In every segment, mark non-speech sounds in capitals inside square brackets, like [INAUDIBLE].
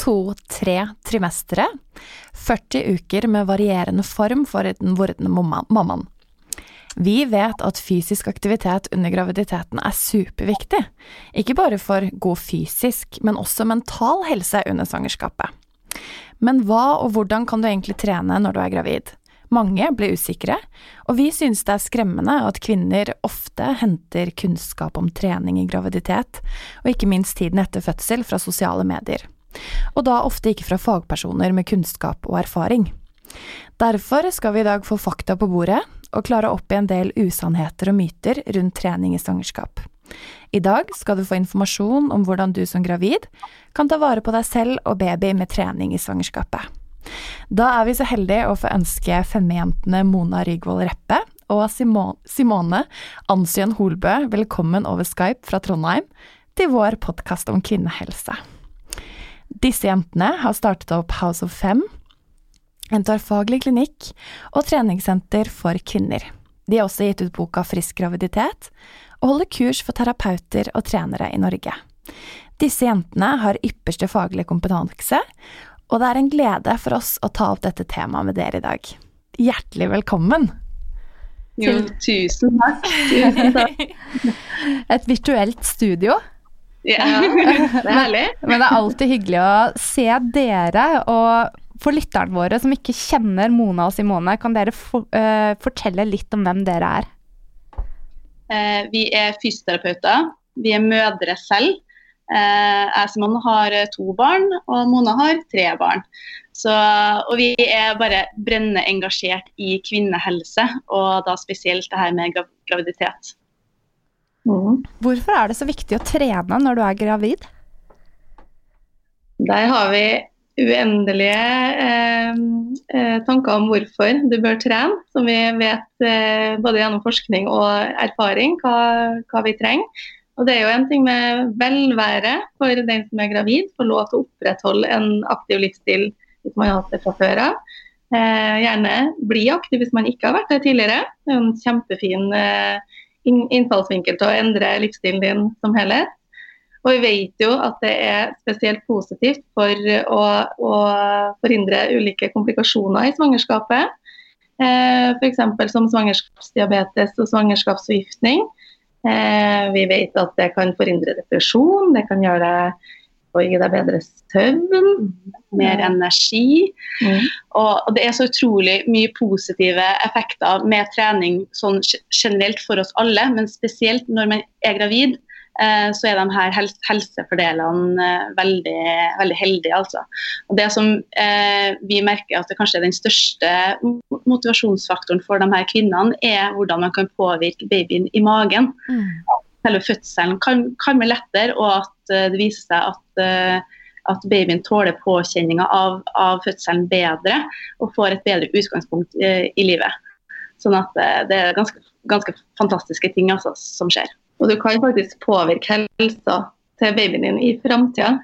Én, to, tre trimestere. 40 uker med varierende form for den vordende mammaen. Vi vet at fysisk aktivitet under graviditeten er superviktig. Ikke bare for god fysisk, men også mental helse under svangerskapet. Men hva og hvordan kan du egentlig trene når du er gravid? Mange blir usikre, og vi synes det er skremmende at kvinner ofte henter kunnskap om trening i graviditet, og ikke minst tiden etter fødsel fra sosiale medier. Og da ofte ikke fra fagpersoner med kunnskap og erfaring. Derfor skal vi i dag få fakta på bordet, og klare opp i en del usannheter og myter rundt trening i svangerskap. I dag skal du få informasjon om hvordan du som gravid kan ta vare på deg selv og baby med trening i svangerskapet. Da er vi så heldige å få ønske femmejentene Mona Rygvold Reppe og Simone Ansjøen Holbø velkommen over Skype fra Trondheim til vår podkast om kvinnehelse. Disse jentene har startet opp House of Fem, en tverrfaglig klinikk og treningssenter for kvinner. De har også gitt ut boka Frisk graviditet, og holder kurs for terapeuter og trenere i Norge. Disse jentene har ypperste faglige kompetanse, og det er en glede for oss å ta opp dette temaet med dere i dag. Hjertelig velkommen! Jo, tusen takk. Tusen takk. [LAUGHS] Et virtuelt studio. Ja, [LAUGHS] er herlig. Men det er alltid hyggelig å se dere. Og for lytterne våre som ikke kjenner Mona og Simone, kan dere for, uh, fortelle litt om hvem dere er? Uh, vi er fysioterapeuter. Vi er mødre selv. Uh, jeg Simone har eh, to barn, og Mona har tre barn. Så, og vi er bare brennende engasjert i kvinnehelse, og da spesielt det her med grav graviditet. Hvorfor er det så viktig å trene når du er gravid? Der har vi uendelige eh, eh, tanker om hvorfor du bør trene, som vi vet eh, både gjennom forskning og erfaring hva, hva vi trenger. Og Det er jo en ting med velvære for den som er gravid, få lov til å opprettholde en aktiv livsstil hvis man har hatt det fra før av. Eh, gjerne bli aktiv hvis man ikke har vært det tidligere. Det er en kjempefin eh, innfallsvinkel til å endre livsstilen din som helhet. Og vi vet jo at det er spesielt positivt for å, å forhindre ulike komplikasjoner i svangerskapet. Eh, F.eks. som svangerskapsdiabetes og svangerskapsforgiftning. Eh, vi vet at det kan forhindre depresjon, det kan gjøre deg og gi deg bedre søvn. Mer energi. Mm. Og, og det er så utrolig mye positive effekter med trening sånn generelt for oss alle, men spesielt når man er gravid. eh, Så er de her hel helsefordelene eh, veldig, veldig heldige. Altså. Og det som eh, vi merker at det kanskje er den største motivasjonsfaktoren for de her kvinnene, er hvordan man kan påvirke babyen i magen. Selve fødselen kan, kan bli lettere, og at eh, det viser seg at eh, at babyen tåler påkjenninga av, av fødselen bedre og får et bedre utgangspunkt eh, i livet. Sånn at det er ganske, ganske fantastiske ting altså, som skjer. Og du kan faktisk påvirke helsa til babyen din i framtida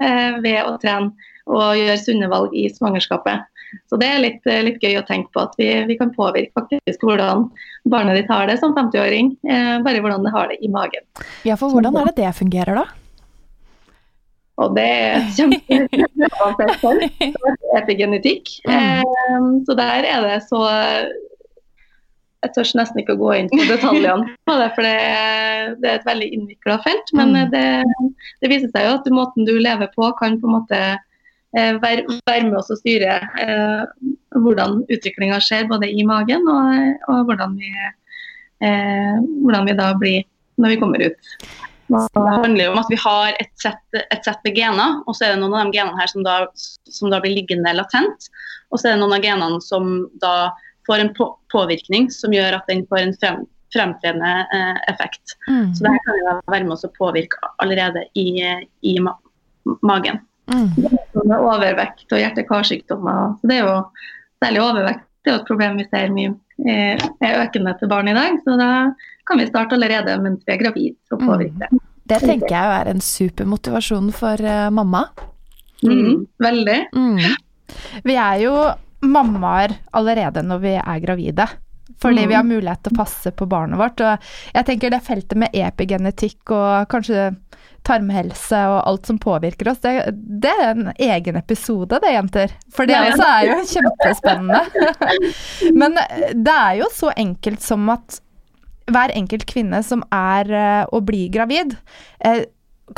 ved å trene og gjøre sunne valg i svangerskapet. Så det er litt, eh, litt gøy å tenke på at vi, vi kan påvirke faktisk hvordan barnet ditt har det som 50-åring. Eh, bare hvordan det har det i magen. Ja, for hvordan er det det fungerer, da? Og det er [LAUGHS] kjempeavansert er Epigenetikk. Eh, så der er det så Jeg tør nesten ikke å gå inn på detaljene på det, for det er, det et veldig innvikla felt. Men Mm. det, det viser seg jo at måten du lever på, kan på en måte være, være med oss og styre eh, hvordan utviklinga skjer, både i magen og, og hvordan, vi, eh, hvordan vi da blir når vi kommer ut. Det handler jo om at vi har et sett, et sett med gener, og så er det noen av de genene her som da, som da blir liggende latent. Og så er det noen av genene som da får en på, påvirkning som gjør at den får en frem, fremtredende eh, effekt. Mm. Så det her kan jo være med oss å påvirke allerede i, i ma magen. Mm. Overvekt og hjerte-karsykdommer. Så det er jo særlig overvekt det er jo et problem vi ser mye eh, er økende til barn i dag. Så da kan vi starte allerede mens vi er gravid og påvirke det. Det tenker jeg er en super motivasjon for eh, mamma. Mm. Veldig. Mm. Vi er jo mammaer allerede når vi er gravide. Fordi Mm. vi har mulighet til å passe på barnet vårt. Og jeg tenker det feltet med epigenetikk og kanskje tarmhelse og alt som påvirker oss, det, det er en egen episode det, jenter. For det Ja. også er jo kjempespennende. [LAUGHS] Men det er jo så enkelt som at hver enkelt kvinne som er eh, og blir gravid, eh,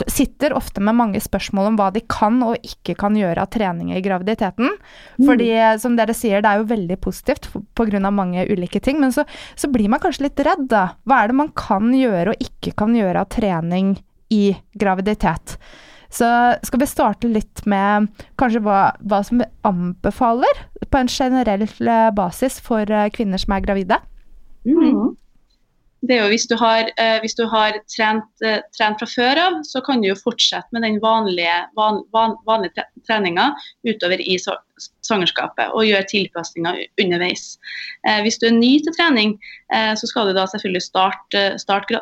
sitter ofte med mange spørsmål om hva de kan og ikke kan gjøre av trening i graviditeten. Fordi som dere sier, det er jo veldig positivt pga. mange ulike ting. Men så, så blir man kanskje litt redd, da. Hva er det man kan gjøre og ikke kan gjøre av trening i graviditet? Så skal vi starte litt med kanskje hva, hva som anbefaler på en generell eh, basis for eh, kvinner som er gravide? Mm. Det er jo Hvis du har, eh, hvis du har trent, eh, trent fra før av, så kan du jo fortsette med den vanlige, van, van, vanlige treninga utover i svangerskapet og gjøre tilpasninger underveis. Eh, hvis du er ny til trening, eh, så skal du da selvfølgelig starte, starte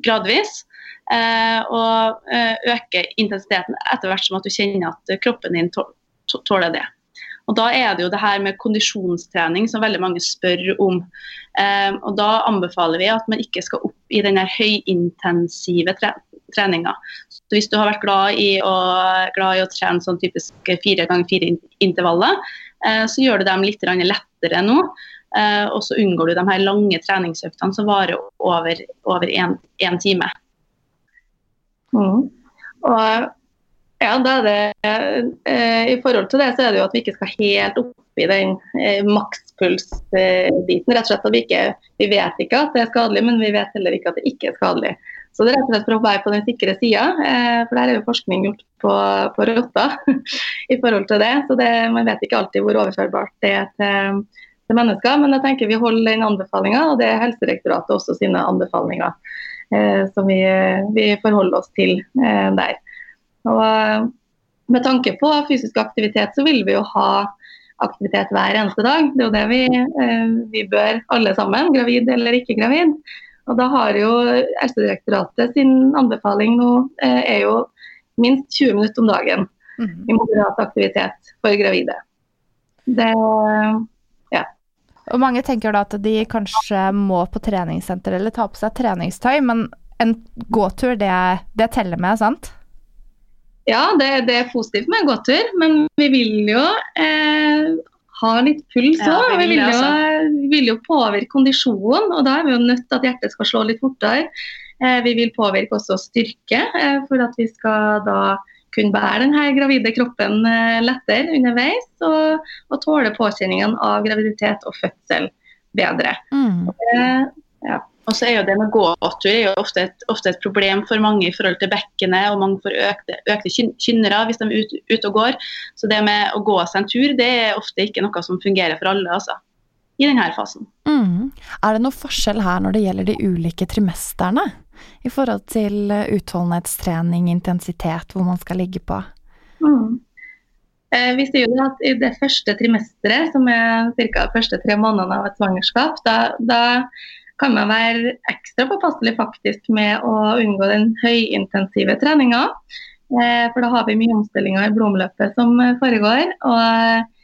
gradvis. Eh, og eh, øke intensiteten etter hvert som at du kjenner at kroppen din tå- tå- tåler det. Og Da er det jo det her med kondisjonstrening som veldig mange spør om. Eh, og Da anbefaler vi at man ikke skal opp i den høyintensive tre treninga. Så Hvis du har vært glad i å, glad i å trene sånn typisk fire ganger fire intervaller, eh, så gjør du dem litt lettere nå. Eh, og så unngår du de her lange treningsøktene som varer over, én time. Mm. Og ja, da er det eh, I forhold til det så er det jo at vi ikke skal helt opp i den eh, makspulsbiten. rett og slett at vi ikke vi vet ikke at det er skadelig, men vi vet heller ikke at det ikke er skadelig. Så det er rett og slett for å være på den sikre sida, eh, for der er jo forskning gjort på, på rotter [LAUGHS] i forhold til det. Så det, man vet ikke alltid hvor overførbart det er til, til mennesker. Men jeg tenker vi holder den anbefalinga, og det er Helsedirektoratet også sine anbefalinger eh, som vi, vi forholder oss til eh, der. Og eh, med tanke på fysisk aktivitet, så vil vi jo ha aktivitet hver eneste dag. Det er jo det vi, eh, vi bør alle sammen, gravid eller ikke gravid. Og da har jo Helsedirektoratet sin anbefaling nå eh, er jo minst 20 minutter om dagen Mhm. i moderat aktivitet for gravide. Det Og mange tenker da at de kanskje må på treningssenter eller ta på seg treningstøy, men en gåtur, det, det teller med, sant? Ja, det, det er positivt med gåtur, men vi vil jo eh, ha litt puls Ja, vi vi, vi vil jo påvirke kondisjonen, og da er vi jo nødt til at hjertet skal slå litt fortere. Eh, vi vil påvirke også styrke, eh, for at vi skal da kunne bære denne gravide kroppen eh, lettere underveis, og, og tåle påkjenningene av graviditet og fødsel bedre. Mm. Eh, Og så er jo det med gåtur er jo ofte et, ofte et problem for mange i forhold til bekkenet, og mange får økte, økte kyn- kynnere hvis de er ute ut og går. Så det med å gå seg en tur, det er ofte ikke noe som fungerer for alle, altså. I denne fasen. Mm. Er det noe forskjell her når det gjelder de ulike trimesterne? I forhold til utholdenhetstrening, intensitet, hvor man skal ligge på? Mm. Eh, vi sier jo at I det første trimesteret, som er ca. første tre månedene av et svangerskap, da, da kan man være ekstra påpasselig faktisk med å unngå den høyintensive treninga. Eh, for da har vi mye omstillinger i blodomløpet som eh, foregår. Og,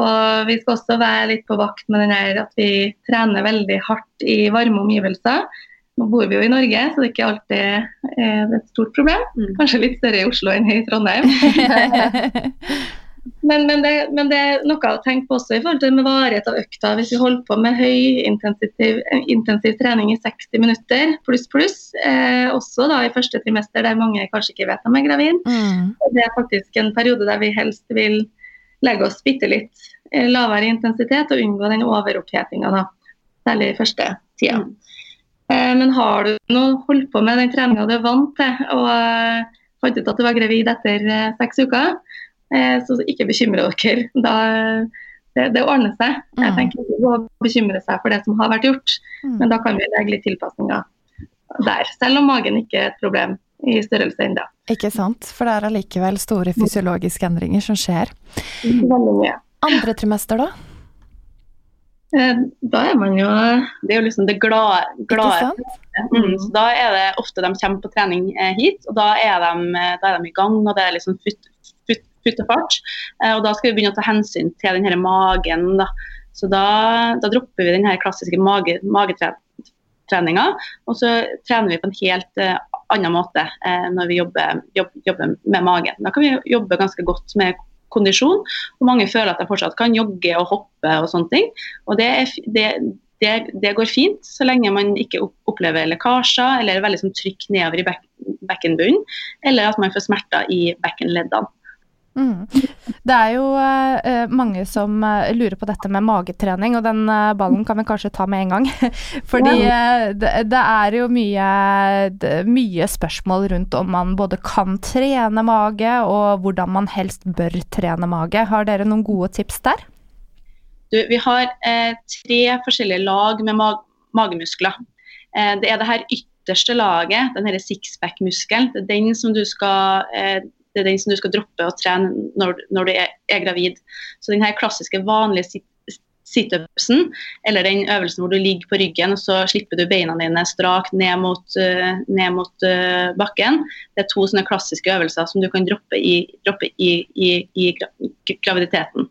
og vi skal også være litt på vakt med den her at vi trener veldig hardt i varme omgivelser. Nå bor vi jo i Norge, så det er ikke alltid eh, et stort problem. Mm. Kanskje litt større i Oslo enn i Trondheim. [LAUGHS] [LAUGHS] Men, men, det, men det er noe å tenke på også i forhold til med varighet av økta. Hvis vi holder på med høy intensiv trening i 60 minutter pluss pluss, eh, også da i første trimester der mange kanskje ikke vet de er gravid, Mm. det er faktisk en periode der vi helst vil legge oss bitte litt eh, lavere i intensitet og unngå den overopphetinga. Særlig i første tida. Mm. Eh, men har du nå holdt på med den treninga du er vant til, og eh, fant ut at du var gravid etter eh, seks uker, så ikke bekymre dere. Da, det, det ordner seg. Jeg Mm. tenker ikke å bekymre seg for det som har vært gjort, Mm. men da kan vi legge litt tilpasninger der. Selv om magen ikke er et problem i størrelse ennå. Ikke sant, for det er allikevel store fysiologiske endringer som skjer. Andre trimester, da? Eh, Da er man jo Det er jo liksom det glade, glade? Mm, så da er det ofte de kommer på trening eh, hit, og da er, de, eh, da er de i gang, og det er liksom futt, futt, futt og fart. Eh, og da skal vi begynne å ta hensyn til den her magen. Da. Så da, da dropper vi den klassiske mage, magetreninga, og så trener vi på en helt uh, annen måte uh, når vi jobber, jobb, jobber med magen. Da kan vi jobbe ganske godt med kondisjon, og mange føler at de fortsatt kan jogge og hoppe og sånne ting. Og det, er, det, det, det går fint, så lenge man ikke opplever lekkasjer eller veldig sånn trykk nedover i bek bekkenbunnen, eller at man får smerter i bekkenleddene. Mm. Det er jo uh, mange som uh, lurer på dette med magetrening, og den uh, ballen kan vi kanskje ta med en gang. [LAUGHS] Fordi det, det er jo mye, det, mye spørsmål rundt om man både kan trene mage, og hvordan man helst bør trene mage. Har dere noen gode tips der? Du, vi har tre forskjellige lag med mag magemuskler. Eh, det er det her ytterste laget, den denne sixpack-muskelen. Det er den som du skal eh, det er den som du skal droppe å trene når, når du er, er gravid. Så den her klassiske vanlige sit- situpsen, eller den øvelsen hvor du ligger på ryggen og så slipper du beina dine strakt ned mot, uh, ned mot uh, bakken. Det er to sånne klassiske øvelser som du kan droppe i, droppe i, i, i graviditeten.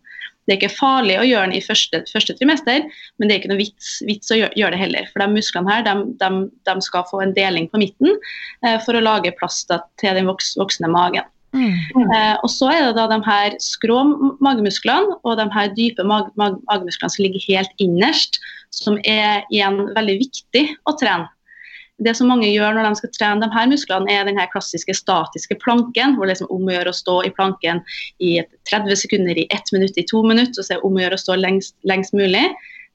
Det er ikke farlig å gjøre den i første, første trimester, men det er ikke noe vits, vits å gjøre, gjøre det heller. For de musklene her de, de, de skal få en deling på midten eh, for å lage plass til den voks, voksne magen. Mm. Eh, og så er det da de her skrå magemusklene og de her dype mag mag magemusklene som ligger helt innerst, som er igjen veldig viktig å trene. Det som mange gjør når de skal trene de her musklene, er den her klassiske statiske planken, hvor det er om å gjøre å stå i planken i 30 sekunder, i 1 minutt, i 2 minutter, og så er det om å gjøre å stå lengst, lengst mulig.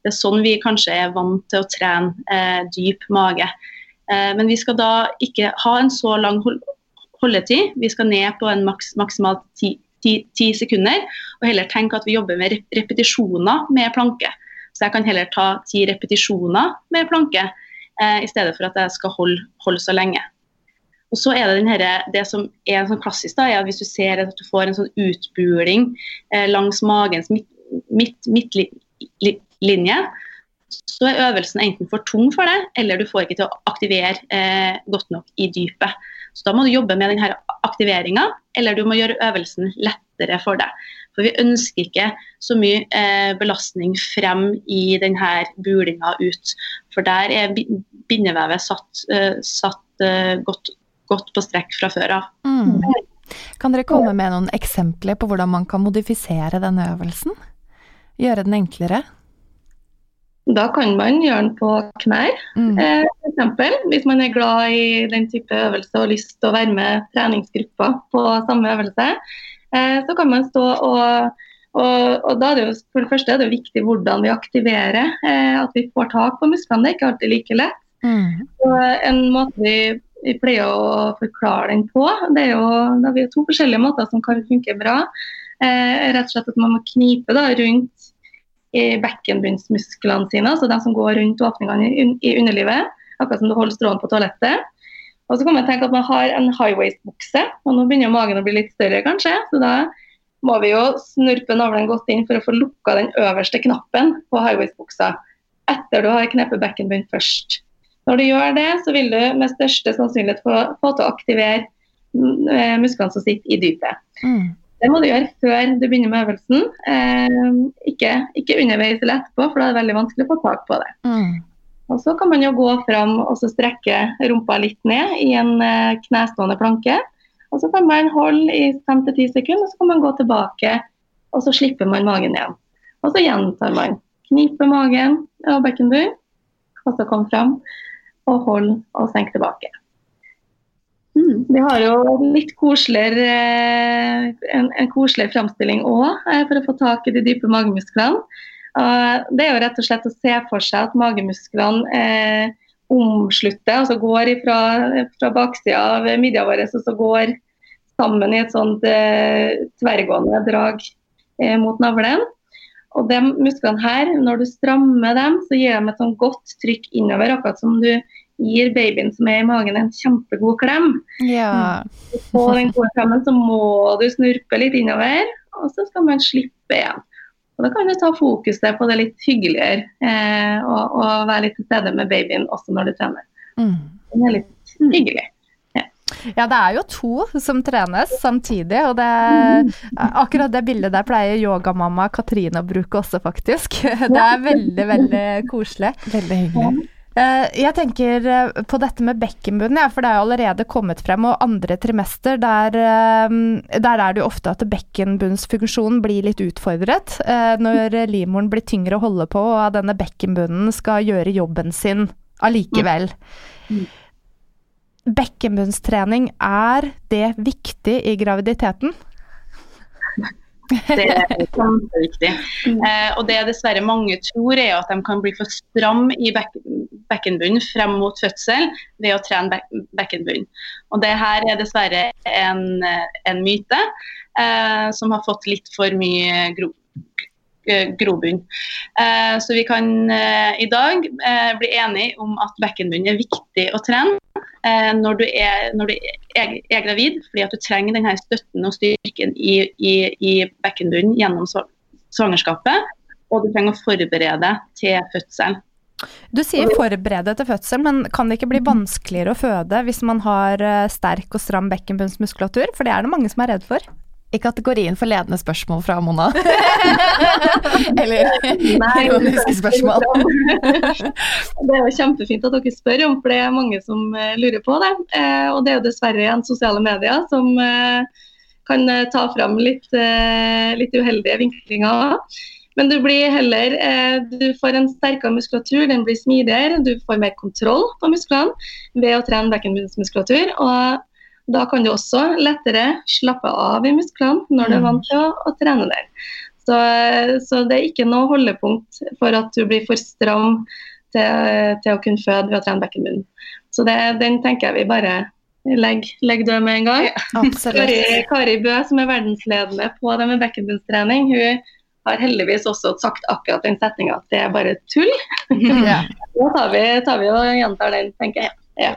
Det er sånn vi kanskje er vant til å trene eh, dyp mage. Eh, men vi skal da ikke ha en så lang hold holdetid. Vi skal ned på en maks, maksimalt ti, ti, ti sekunder, og heller tenke at vi jobber med repetisjoner med planke. Så jeg kan heller ta ti repetisjoner med planke, eh, i stedet for at jeg skal holde, holde så lenge. Og så er det, herre- det som er sånn klassisk, da, er at hvis du ser at du får en sånn utbuling eh, langs magens midtlinje, midt, midt, så er øvelsen enten for tung for deg, eller du får ikke til å aktivere eh, godt nok i dypet. Så da må du jobbe med denne aktiveringa, eller du må gjøre øvelsen lettere for deg. For vi ønsker ikke så mye eh, belastning frem i denne bulinga ut. For der er bindevevet satt, eh, satt eh, godt, godt på strekk fra før av. Mm. Kan dere komme med noen eksempler på hvordan man kan modifisere denne øvelsen? Gjøre den enklere? Da kan man gjøre den på knær. Mm. Eh, eksempel, hvis man er glad i den type øvelse og lyst til å være med treningsgrupper på samme øvelse, eh, så kan man stå og, og, og da er det jo for det første er det viktig hvordan vi aktiverer, eh, at vi får tak på musklene. Det er ikke alltid like lett. Mm. Og en måte vi, vi pleier å forklare den på, det er jo vi har to forskjellige måter som kan funke bra. Eh, rett og slett at man må knipe da, rundt i bekkenbunnsmusklene sine, altså de som går rundt åpningene i, underlivet, akkurat som du holder strålen på toalettet. Og så kan man tenke at man har en high waist-bukse, og nå begynner magen å bli litt større kanskje, så da må vi jo snurpe navlen godt inn for å få lukka den øverste knappen på high waist-buksa, etter du har knepet bekkenbunnen først. Når du gjør det, så vil du med største sannsynlighet få, få til å aktivere mm, eh, musklene som sitter i dypet. Mm. Det må du gjøre før du begynner med øvelsen, eh, ikke, ikke underveis eller etterpå, for da er det veldig vanskelig å få tak på det. Mm. Og Så kan man jo gå fram og så strekke rumpa litt ned i en eh, knestående planke. Og Så kan man holde i 5-10 sekunder, og så kan man gå tilbake og så slipper man magen igjen. Og så gjentar man. Knipe magen og bekkenbunn, og så kom fram og hold og senk tilbake. Mm. Vi har jo litt koseligere, eh, en, en koseligere framstilling òg, for å få tak i de dype magemusklene. Og det er jo rett og slett å se for seg at magemusklene eh, omslutter, altså går ifra, fra baksida av midja vår og så går sammen i et sånt eh, tverrgående drag eh, mot navlen. Og de musklene her, når du strammer dem, så gir de et sånn godt trykk innover, akkurat som du gir babyen som er i magen en kjempegod klem. Ja. På den gode klemmen så må du snurpe litt innover, og så skal man slippe igjen. Og Da kan du ta fokuset på det litt hyggeligere eh, og, og være litt til stede med babyen også når du trener. Mm. Den er litt hyggelig. Ja, det er jo to som trenes samtidig, og det Akkurat det bildet der pleier yogamamma Katrine å bruke også, faktisk. [LAUGHS] Det er veldig, veldig koselig. Veldig hyggelig. Eh, Jeg tenker eh, på dette med bekkenbunnen, ja, for det er jo allerede kommet frem. Og andre trimester, der, eh, der er det jo ofte at bekkenbunnsfunksjonen blir litt utfordret. Når livmoren blir tyngre å holde på, og denne bekkenbunnen skal gjøre jobben sin allikevel. Mm. Bekkenbunnstrening, er det viktig i graviditeten? Det er kjempeviktig. [LAUGHS] Eh, og det dessverre mange tror, er at de kan bli for stram i bekkenbunnen frem mot fødsel ved å trene bek. Og det her er dessverre en, en myte eh, som har fått litt for mye gro grobunn. Eh, så vi kan eh, i dag eh, bli enige om at bekkenbunnen er viktig å trene eh, når du er, når du er, er gravid, fordi at du trenger denne støtten og styrken i, i, i bekkenbunnen gjennom svangerskapet. Og du trenger å forberede deg til fødselen. Du sier forberede til fødsel, men kan det ikke bli vanskeligere å føde hvis man har eh, sterk og stram bekkenbunnsmuskulatur? For det er det mange som er redd for. I kategorien for ledende spørsmål fra Mona. [LAUGHS] Eller ironiske spørsmål. det er jo kjempefint at dere spør om, for det er mange som eh, lurer på det. Eh, og det er jo dessverre igjen sosiale medier som kan ta fram litt, litt uheldige vinklinger. Men du blir heller eh, Du får en sterkere muskulatur, den blir smidigere. Du får mer kontroll på musklene ved å trene bekkenbunnsmuskulatur. Og da kan du også lettere slappe av i musklene når du er vant til å, å trene der. Så, så det er ikke noe holdepunkt for at du blir for stram til, til å kunne føde ved å trene bekkenbunnen. Så det, den tenker jeg vi bare legger, legg død med en gang. Ja, Kari, Kari Bø, som er verdensledende på det med bekkenbunnstrening, hun har heldigvis også sagt akkurat den setninga at det er bare tull. [LAUGHS] Ja. Da tar vi, tar vi og gjentar den, tenker jeg. Ja.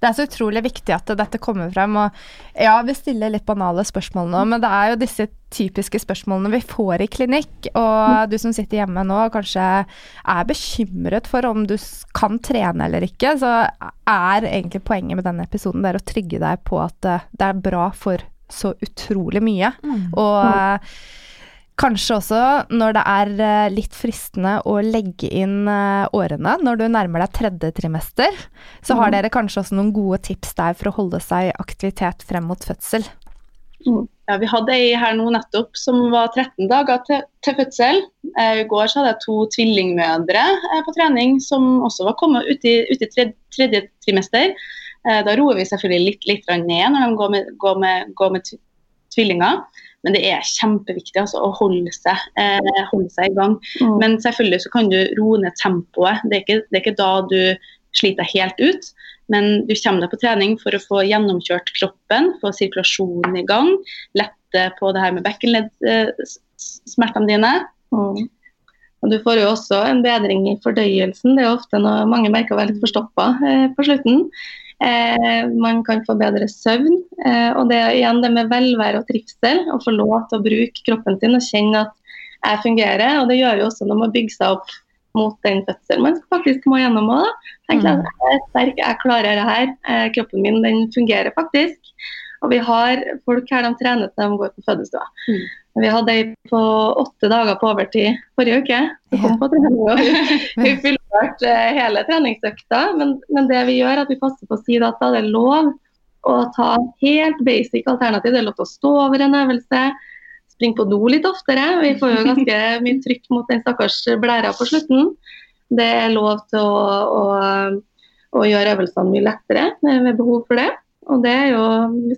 Det er så utrolig viktig at dette kommer frem. Og ja, vi stiller litt banale spørsmål nå, men det er jo disse typiske spørsmålene vi får i klinikk. Og du som sitter hjemme nå og kanskje er bekymret for om du kan trene eller ikke, så er egentlig poenget med denne episoden det er å trygge deg på at eh, det er bra for så utrolig mye. Og eh, Kanskje også når det er eh, litt fristende å legge inn eh, årene når du nærmer deg tredje trimester, så har dere kanskje også noen gode tips der for å holde seg i aktivitet frem mot fødsel. Ja, vi hadde ei her nå nettopp som var 13 dager til, til fødsel. Eh, I går så hadde jeg to tvillingmødre på trening som også var kommet ut i, ut i tredje, tredje trimester. Da roer vi selvfølgelig litt, litt ned når de går med, går med, går med tvillinger. Men det er kjempeviktig altså, å holde seg, eh, holde seg i gang. Mm. Men selvfølgelig så kan du roe ned tempoet. Det er ikke, det er ikke da du sliter deg helt ut, men du kommer deg på trening for å få gjennomkjørt kroppen, få sirkulasjonen i gang, lette på det her med bekkenleddsmertene dine. Mm. Og Du får jo også en bedring i fordøyelsen. Det er ofte noe mange merker å være litt forstoppa eh, på slutten. Eh, man kan få bedre søvn. Eh, og det er igjen det med velvære og trivsel. Å få lov til å bruke kroppen sin og kjenne at jeg fungerer. Og det gjør jo også når man bygger seg opp mot den fødselen man faktisk må gjennom òg. Tenk at jeg er sterk, jeg klarer det her. Eh, kroppen min den fungerer faktisk. Og vi har folk her de trener til de går på fødestua. Mm. Vi hadde ei på åtte dager på overtid forrige uke. Hun kom på trening og Hun [LAUGHS] fullførte eh, hele treningsøkta. Men, men det vi gjør, er at vi passer på å si at det er lov å ta helt basic alternativ. Det er lov til å stå over en øvelse, springe på do litt oftere. Vi får jo ganske [LAUGHS] mye trykk mot den stakkars blæra på slutten. Det er lov til å, å, å gjøre øvelsene mye lettere ved behov for det. Og det er jo,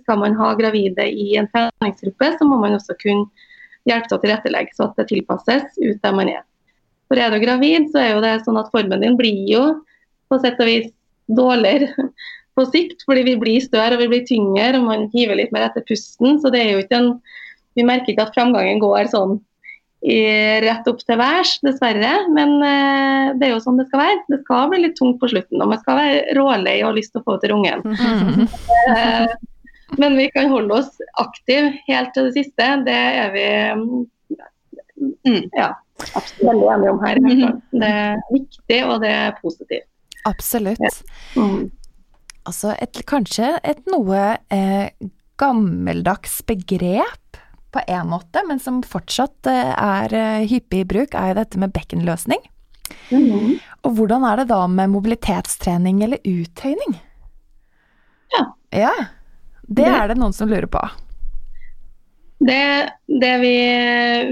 Skal man ha gravide i en treningsgruppe, så må man også kunne hjelpe til å tilrettelegge så at det tilpasses ut der man er. For er du gravid, så er jo det sånn at formen din blir jo på sett og vis dårligere [LAUGHS] på sikt, fordi vi blir større og vi blir tyngre og man hiver litt mer etter pusten. Så det er jo ikke en Vi merker ikke at framgangen går sånn i rett opp til værs, dessverre. Men eh, det er jo sånn det skal være. Det skal bli litt tungt på slutten, og man skal være rålei og ha lyst til å få til ungen. Mm. [LAUGHS] Eh, men vi kan holde oss aktive helt til det siste. Det er vi mm, ja, absolutt veldig enige om her. fall. Det er viktig, og det er positivt. Absolutt. Mm. Altså et, kanskje et noe eh, gammeldags begrep på en måte, men som fortsatt eh, er eh, hyppig i bruk, er jo dette med bekkenløsning. Mhm. Og hvordan er det da med mobilitetstrening eller uttøyning? Ja. Ja, det Det- er det noen som lurer på. Det, det vi,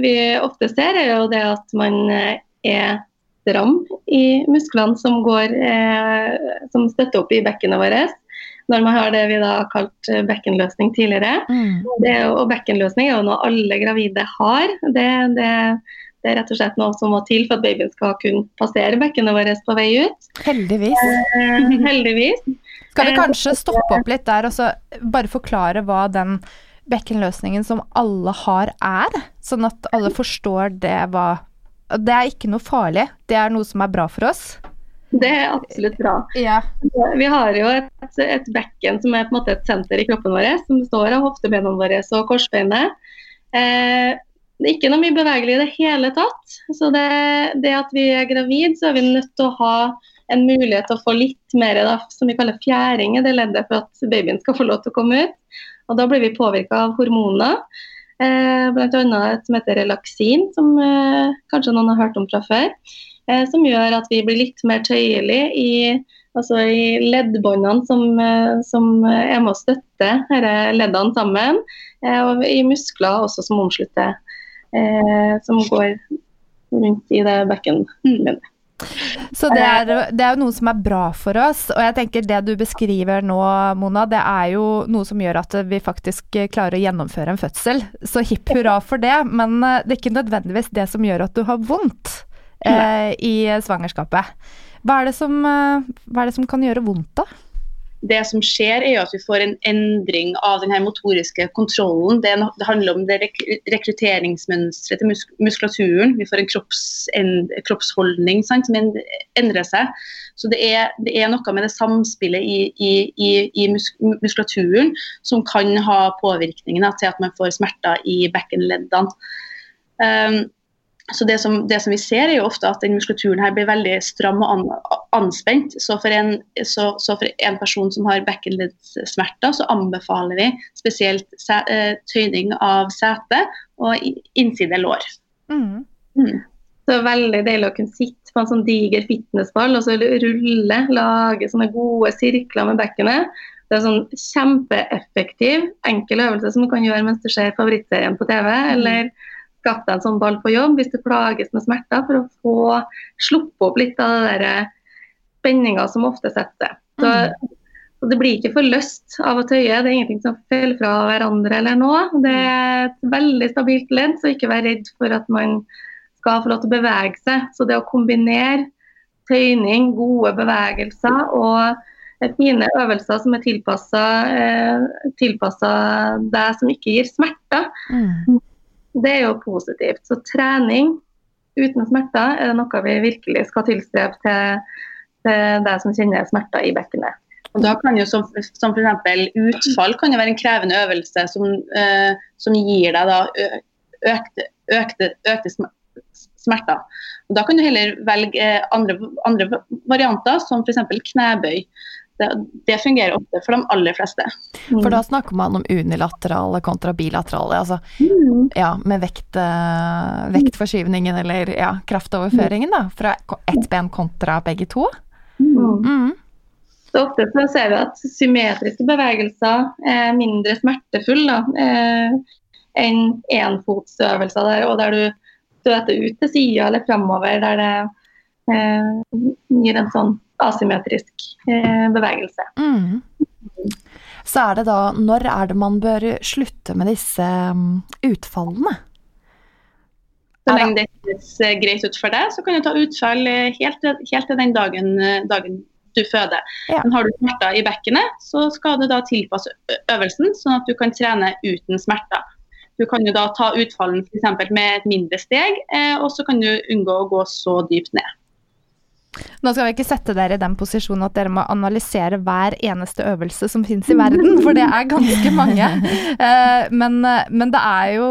vi ofte ser, er jo det at man eh, er stram i musklene som, går, eh, som støtter opp i bekkenet vårt. Når man har det vi da har kalt eh, bekkenløsning tidligere. Mm. Det og bekkenløsning er jo noe alle gravide har. Det, det, det er rett og slett noe som må til for at babyen skal kunne passere bekkenet vårt på vei ut. Heldigvis. Eh, [LAUGHS] heldigvis. Skal vi Eh, kanskje stoppe opp litt der og så bare forklare hva den bekkenløsningen som alle har, er? Sånn at alle forstår det hva Det er ikke noe farlig, det er noe som er bra for oss. Det er absolutt bra. Ja. Vi har jo et, et bekken som er på en måte et senter i kroppen vår, som består av hoftebenene våre og korsbeinet. Eh, det er ikke noe mye bevegelig i det hele tatt. Så det, det at vi er gravid, så er vi nødt til å ha en mulighet til å få litt mer da, som vi kaller fjæring i det leddet for at babyen skal få lov til å komme ut. Og da blir vi påvirka av hormoner. Eh, Bl.a. et som heter relaksin, som eh, kanskje noen har hørt om fra før. Eh, som gjør at vi blir litt mer tøyelig i, altså i leddbåndene som, eh, som er med å støtte disse leddene sammen. Eh, og i muskler også som omslutter, eh, som går rundt i det bekkenet. Så det er, det er jo noe som er bra for oss. Og jeg tenker det du beskriver nå, Mona, det er jo noe som gjør at vi faktisk klarer å gjennomføre en fødsel. Så hipp hurra for det, men eh, det er ikke nødvendigvis det som gjør at du har vondt eh, i svangerskapet. Hva er, det som, eh, hva er det som kan gjøre vondt, da? Det som skjer, er at vi får en endring av den motoriske kontrollen. Det, er handler om det rek rekrutteringsmønsteret til mus muskulaturen. Vi får en kropps en kroppsholdning sant, som en- endrer seg. Så det er, det er noe med det samspillet i, i, i, i mus muskulaturen som kan ha påvirkningen da, til at man får smerter i bekkenleddene. Um, så det som, det som vi ser er jo ofte at den muskulaturen her blir veldig stram og an, anspent. Så for, en, så, så for en person som har bekkenleddsmerter, så anbefaler vi spesielt se, eh, tøyning av sete og innside lår. Mm. Mm. Så veldig deilig å kunne sitte på en sånn diger fitnessball og så rulle, lage sånne gode sirkler med bekkenet. Det er sånn kjempeeffektiv, enkel øvelse som du kan gjøre mens du ser favorittserien på TV, eller skaff deg en sånn ball på jobb hvis du plages med smerter, for å få sluppe opp litt av det der spenninga som ofte setter. Så, så det blir ikke for løst av å tøye, det er ingenting som faller fra hverandre eller noe. Det er et veldig stabilt ledd, så ikke vær redd for at man skal få lov til å bevege seg. Så det å kombinere tøyning, gode bevegelser og eh, fine øvelser som er tilpassa deg som ikke gir smerter, Mm. Det er jo positivt. Så trening uten smerter er det noe vi virkelig skal tilstrebe til, til deg som kjenner smerter i bekkenet. Da kan jo som, som f.eks. utfall kan jo være en krevende øvelse som, eh, som gir deg da økte, økte, økte smerter. Og da kan du heller velge andre, andre varianter, som f.eks. knebøy. Det, det fungerer ofte for de aller fleste. For da snakker man om unilaterale kontra bilaterale, altså Mm. ja, med vekt, eh, vektforskyvningen eller ja, kraftoverføringen da, fra ett ben kontra begge to. Mm. Mm. Så ofte så ser vi at symmetriske bevegelser er mindre smertefulle eh, enn enfotsøvelser, der, og der du støter ut til sida eller fremover, der det eh, gir en sånn asymmetrisk eh, bevegelse. Mm. Så er det da Når er det man bør slutte med disse mm, utfallene? Så lenge det høres eh, greit ut for deg, så kan du ta utfall eh, helt, helt til den dagen, dagen du føder. Ja. Men har du smerter i bekkenet, så skal du da tilpasse øvelsen, sånn at du kan trene uten smerter. Du kan jo da ta utfallen f.eks. med et mindre steg, og så kan du unngå å gå så dypt ned. Nå skal vi ikke sette dere i den posisjonen at dere må analysere hver eneste øvelse som finnes i verden, for det er ganske mange. [LAUGHS] Eh, men, men det, er jo,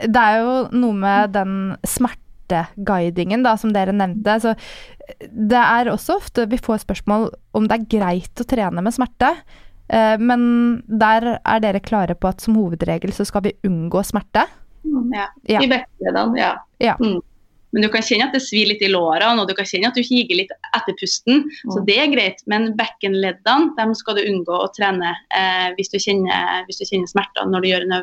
det er jo noe med den smerteguidingen da, som dere nevnte. Så det er også ofte vi får spørsmål om det er greit å trene med smerte. Eh, men der er dere klare på at som hovedregel så skal vi unngå smerte? Ja. ja. I bekkenleddene, ja. ja. Mm. Men du kan kjenne at det svir litt i lårene, og du kan kjenne at du higer litt etter pusten. Mm. Så det er greit. Men bekkenleddene dem skal du unngå å trene eh, hvis, du kjenner, hvis, du kjenner, smerter når du gjør en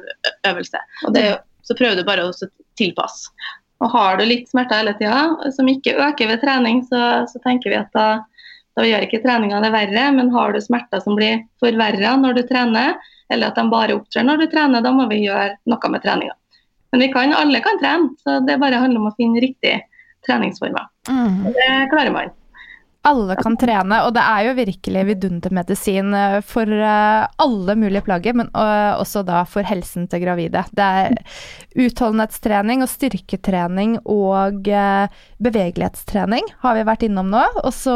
øvelse. Det, så prøver du bare å tilpasse. Og har du litt smerter hele tida, som ikke øker ved trening, så, så tenker vi at da da gjør ikke treninga det verre, men har du smerter som blir forverra når du trener, eller at de bare opptrer når du trener, da må vi gjøre noe med treninga. Men vi kan, alle kan trene, så det bare handler om å finne riktig treningsformer. Mm. Det klarer man alle kan trene, og det er jo virkelig vidundermedisin eh, for eh, alle mulige plager, men eh, også da for helsen til gravide. Det er utholdenhetstrening og styrketrening og bevegelighetstrening har vi vært innom nå. Og så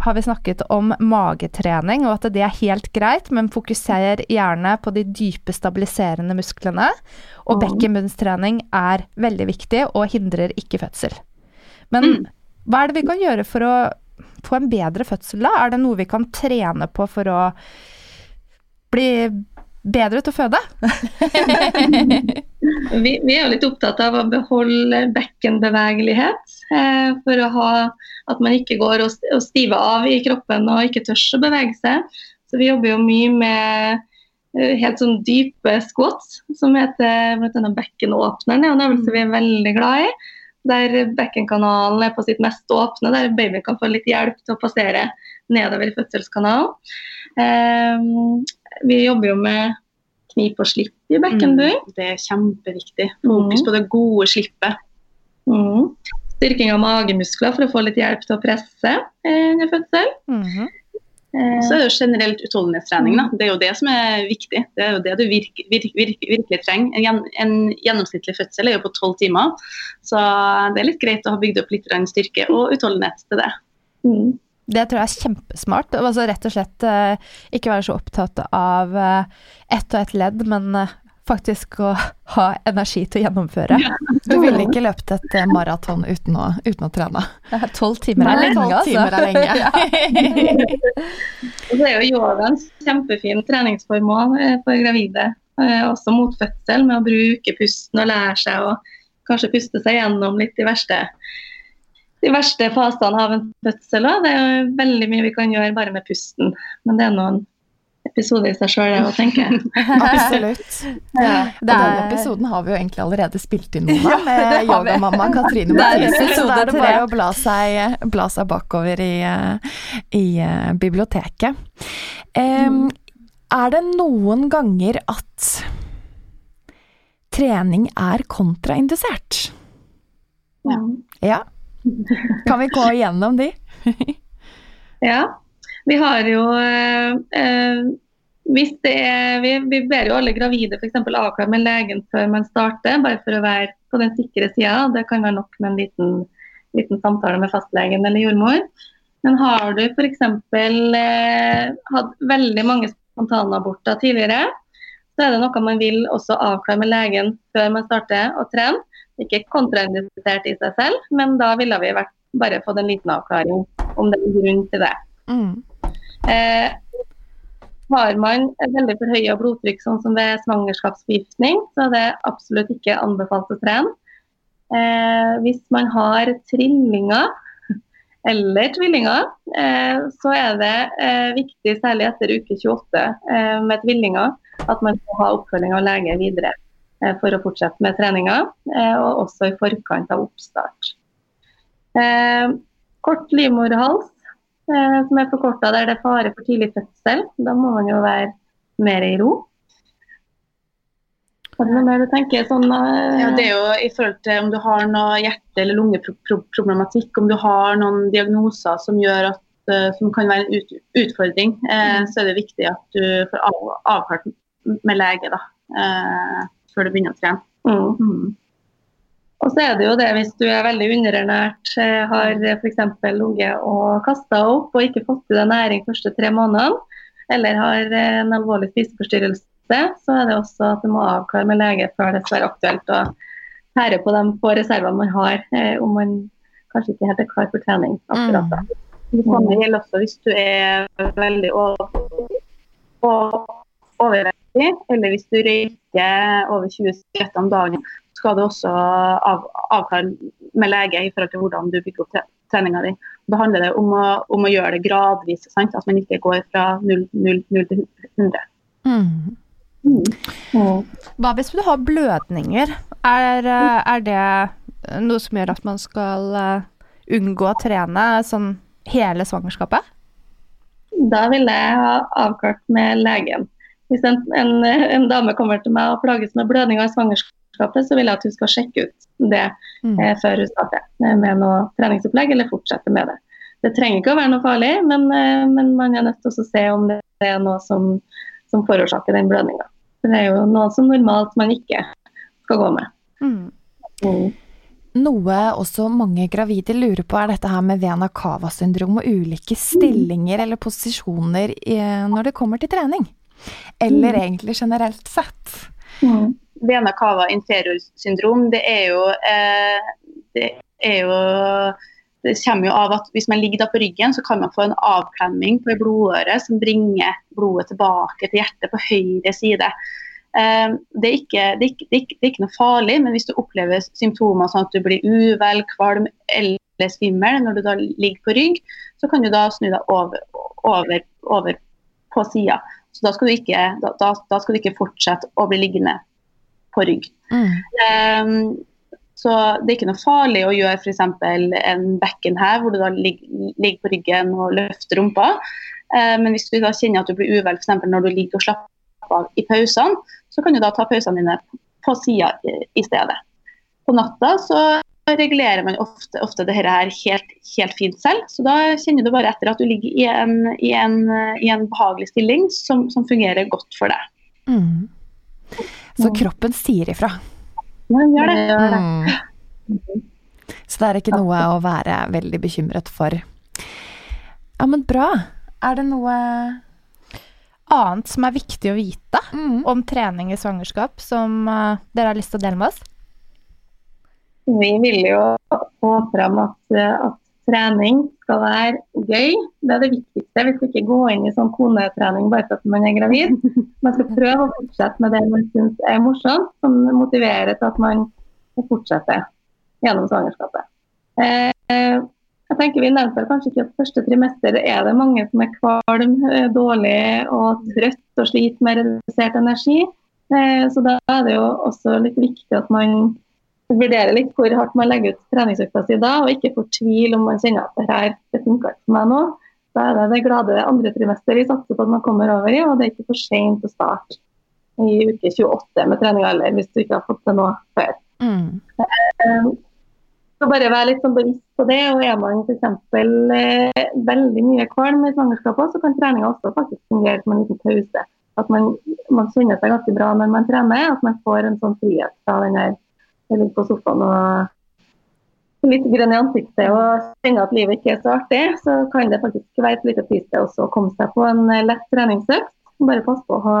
har vi snakket om magetrening, og at det er helt greit, men fokuser gjerne på de dype stabiliserende musklene. Og bekkenbunnstrening er veldig viktig og hindrer ikke fødsel. Men mm. hva er det vi kan gjøre for å få en bedre fødsel da? Er det noe vi kan trene på for å bli bedre til å føde? [LAUGHS] vi, vi, er jo litt opptatt av å beholde bekkenbevegelighet. Eh, for å ha at man ikke går og, og stiver av i kroppen og ikke tør å bevege seg. Så vi jobber jo mye med eh, helt sånn dype squats, som heter bl.a. bekkenåpneren. Det er en øvelse vi er veldig glad i der bekkenkanalen er på sitt mest åpne, der babyen kan få litt hjelp til å passere nedover i fødselskanalen. Eh, vi jobber jo med knip og slipp i bekkenbunnen. Mm, det er kjempeviktig. Fokus mm. på det gode slippet. Mm. Styrking av magemuskler for å få litt hjelp til å presse under fødsel. -hmm. Så er det jo generelt utholdenhetstrening. Da. Det er jo det som er viktig. Det er jo det du virke, virke, virke, virkelig trenger. En, en, gjennomsnittlig fødsel er jo på tolv timer. Så det er litt greit å ha bygd opp litt styrke og utholdenhet til det. Mm. Det tror jeg er kjempesmart. Altså rett og slett uh, ikke være så opptatt av uh, ett og ett ledd, men faktisk å ha energi til å gjennomføre. Du ville ikke løpt et eh, maraton uten, uten, å trene? Tolv timer er lenge, altså. Timer er lenge. [LAUGHS] det [LAUGHS] er jo yoga en kjempefin treningsform eh, for gravide. Eh, også mot fødsel, med å bruke pusten og lære seg å kanskje puste seg gjennom litt de verste, de verste fasene av en fødsel. Det er jo veldig mye vi kan gjøre bare med pusten, men det er noen episode i seg sjøl, det å tenke. Absolutt. Ja. Og den episoden har vi jo egentlig allerede spilt inn [LAUGHS] noe med yogamamma Katrine Mathisen. Så da er det bare å bla seg, bla seg bakover i, i uh, biblioteket. Um, er det noen ganger at trening er kontraindusert? Ja. ja. Kan vi gå igjennom de? [LAUGHS] ja. Vi har jo eh, eh er, vi, vi, ber jo alle gravide f.eks. avklare med legen før man starter, bare for å være på den sikre sida. Det kan være nok med en liten, liten samtale med fastlegen eller jordmor. Men har du f.eks. Eh, hatt veldig mange spontanaborter tidligere, så er det noe man vil også avklare med legen før man starter å trene. Ikke kontraindisert i seg selv, men da ville vi vært, bare fått en liten avklaring om det er grunn til det. Mm. Eh, har man veldig forhøya blodtrykk, sånn som ved svangerskapsforgiftning, så er det absolutt ikke anbefalt å trene. Eh, hvis man har trillinger [LAUGHS] eller tvillinger, eh, så er det eh, viktig, særlig etter uke 28 eh, med tvillinger, at man må ha oppfølging av lege videre eh, for å fortsette med treninga, eh, og også i forkant av oppstart. kort livmorhals som er forkorta der det er fare for tidlig fødsel. Da må man jo være mer i ro. Har du noe mer du tenker sånn uh... Ja, Det er jo i forhold til om du har noe hjerte- eller lungeproblematikk, om du har noen diagnoser som at uh, som kan være en ut, utfordring, uh, så er det viktig at du får av, avklart med lege. da. før du begynner å trene. Mm. Mm. Og så er det jo det hvis du er veldig underernært, eh, har f.eks. ligget og kasta opp og ikke fått i deg næring de første tre månedene, eller har eh, en alvorlig spiseforstyrrelse, så er det også at du må avklare med lege før det skal være aktuelt å tære på de få reservene man har, eh, om man kanskje ikke helt er klar for trening akkurat da. Det samme gjelder også hvis du er veldig over, over- overvektig, eller hvis du røyker over 20 sigaretter om dagen, skal du også av, avklare med lege i forhold til hvordan du bygger opp tre- treninga di. Da handler det om å, om å gjøre det gradvis, sant? at man ikke går fra 0, 0, 0 til 100. Mm. Mm. Hva hvis du har blødninger? Er, eh, er det noe som gjør at man skal eh, unngå å trene sånn hele svangerskapet? Da vil jeg ha avklart med legen. Hvis en, en, en dame kommer til meg og plages med blødninger i svangerskapet, så vil jeg at hun skal sjekke ut det Mm. eh, før hun starter med, noe treningsopplegg, eller fortsette med det. Det trenger ikke å være noe farlig, men, eh, men man er nødt til å se om det er noe som, som forårsaker den blødninga. Det er jo noe som normalt man ikke skal gå med. Mm. Mm. Noe også mange gravide lurer på, er dette her med vena cava-syndrom og ulike stillinger eller posisjoner i, når det kommer til trening. Eller egentlig generelt sett. Mm. Vena cava inferior syndrom, det er jo, eh, det er jo det kommer jo av at Hvis man ligger på ryggen, så kan man få en avklemming på blodåret som bringer blodet tilbake til hjertet på høyre side. Eh, det, er ikke, det, er ikke, det, er ikke, det er ikke noe farlig, men hvis du opplever symptomer sånn at du blir uvel, kvalm eller svimmel når du da ligger på rygg, så kan du da snu deg over, over, over på sida. Så da, da, da skal du ikke fortsette å bli liggende på rygg. Mm. Ehm, så det er ikke noe farlig å gjøre f.eks. en bekken her, hvor du da ligger, ligger på ryggen og løfter rumpa. Eh, men hvis du da kjenner at du blir uvel f.eks. når du ligger og slapper av i pausene, så kan du da ta pausene dine på sida i, i stedet. På natta så regulerer man ofte, ofte det her helt, helt fint selv. Så da kjenner du bare etter at du ligger i en, i en, i en behagelig stilling som, som fungerer godt for deg. Mm. Så kroppen sier ifra. Ja, gjør det. Gjør det. Mm. Så det er ikke noe å være veldig bekymret for. Ja, men bra. Er det noe Annet som er viktig å vite mm. om trening i svangerskap, som eh, dere har lyst til å dele med oss? Vi vil jo få fram at, at trening skal være gøy. Det er det viktigste. Vi skal ikke gå inn i sånn konetrening bare for at man er gravid. Man skal prøve å fortsette med det man syns er morsomt, som motiverer til at man fortsetter gjennom svangerskapet. Eh, jeg tenker Vi nevnte kanskje ikke at første trimester er det mange som er kvalm, eh, dårlig og trøtt og sliter med redusert energi. Eh, så da er det jo også litt viktig at man vurderer litt hvor hardt man legger ut treningsøkta si da, og ikke får tvil om man kjenner at det her det funker ikke for meg nå. Da er det det glade andre trimester vi satser på at man kommer over i, og det er ikke for sent å starte i uke 28 med trening alder hvis du ikke har fått det nå før. Mm. Eh, Så bare være litt sånn bevisst på det. og Er man f.eks. Eh, veldig mye kvalm i svangerskapet, så kan treninga også faktisk fungere som en liten pause. At man, man seg ganske bra når man trener. At man får en sånn frihet fra den der jeg ligger på sofaen og litt grønn i ansiktet og kjenner at livet ikke er så artig, så kan det faktisk være et lite til også å komme seg på en eh, lett treningsøkt. Bare pass på å ha,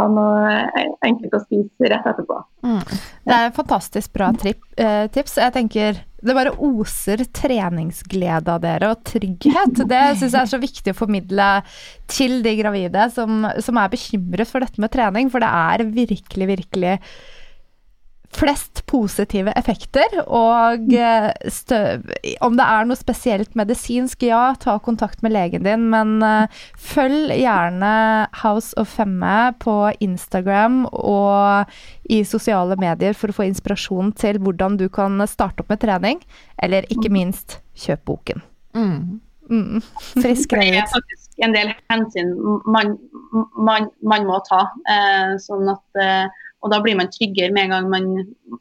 ha noe enkelt å spise rett etterpå. Mm. Det er en fantastisk bra trip, eh, tips. Jeg tenker det bare oser treningsglede av dere, og trygghet. Det syns jeg er så viktig å formidle til de gravide som, som er bekymret for dette med trening, for det er virkelig, virkelig flest positive effekter, og eh, stø, om det er noe spesielt medisinsk, ja, ta kontakt med legen din, men uh, følg gjerne House of Femme på Instagram og i sosiale medier for å få inspirasjon til hvordan du kan starte opp med trening, eller ikke minst kjøp boken. Mm. Mm. Frisk Det er faktisk en del hensyn man, man, man må ta. Eh, sånn at, eh, og da blir man tryggere med en gang man,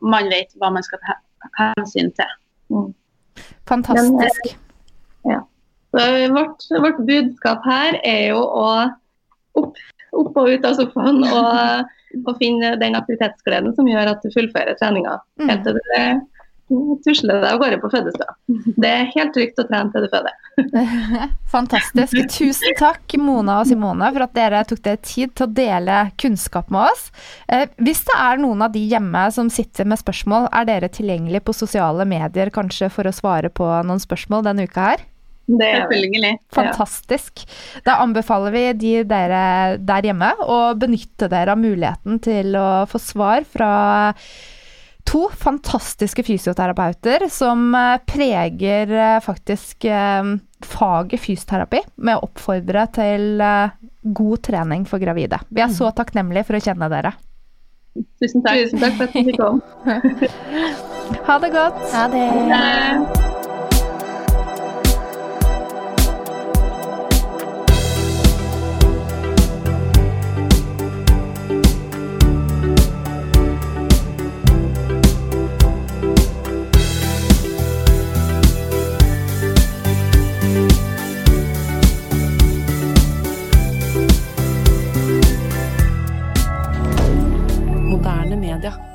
man vet hva man skal ta hensyn til. Fantastisk. Så vårt, vårt budskap her er jo å opp, opp og ut av sofaen og, [LAUGHS] og finne den aktivitetsgleden som gjør at du fullfører treninga. Mm. Helt til du tusler deg av gårde på fødestua. Det er helt trygt å trene til du føder. [LAUGHS] Fantastisk. Tusen takk, Mona og Simone, for at dere tok dere tid til å dele kunnskap med oss. Eh, hvis det er noen av de hjemme som sitter med spørsmål, er dere tilgjengelig på sosiale medier kanskje for å svare på noen spørsmål denne uka her? Det er. Selvfølgelig. Fantastisk. Da anbefaler vi de dere der hjemme å benytte dere av muligheten til å få svar fra to fantastiske fysioterapeuter som eh, preger eh, faktisk eh, faget fysioterapi med å oppfordre til god trening for gravide. Vi er så takknemlige for å kjenne dere. Tusen takk. Tusen takk for at du kom. Ha det godt. Ha det. regarder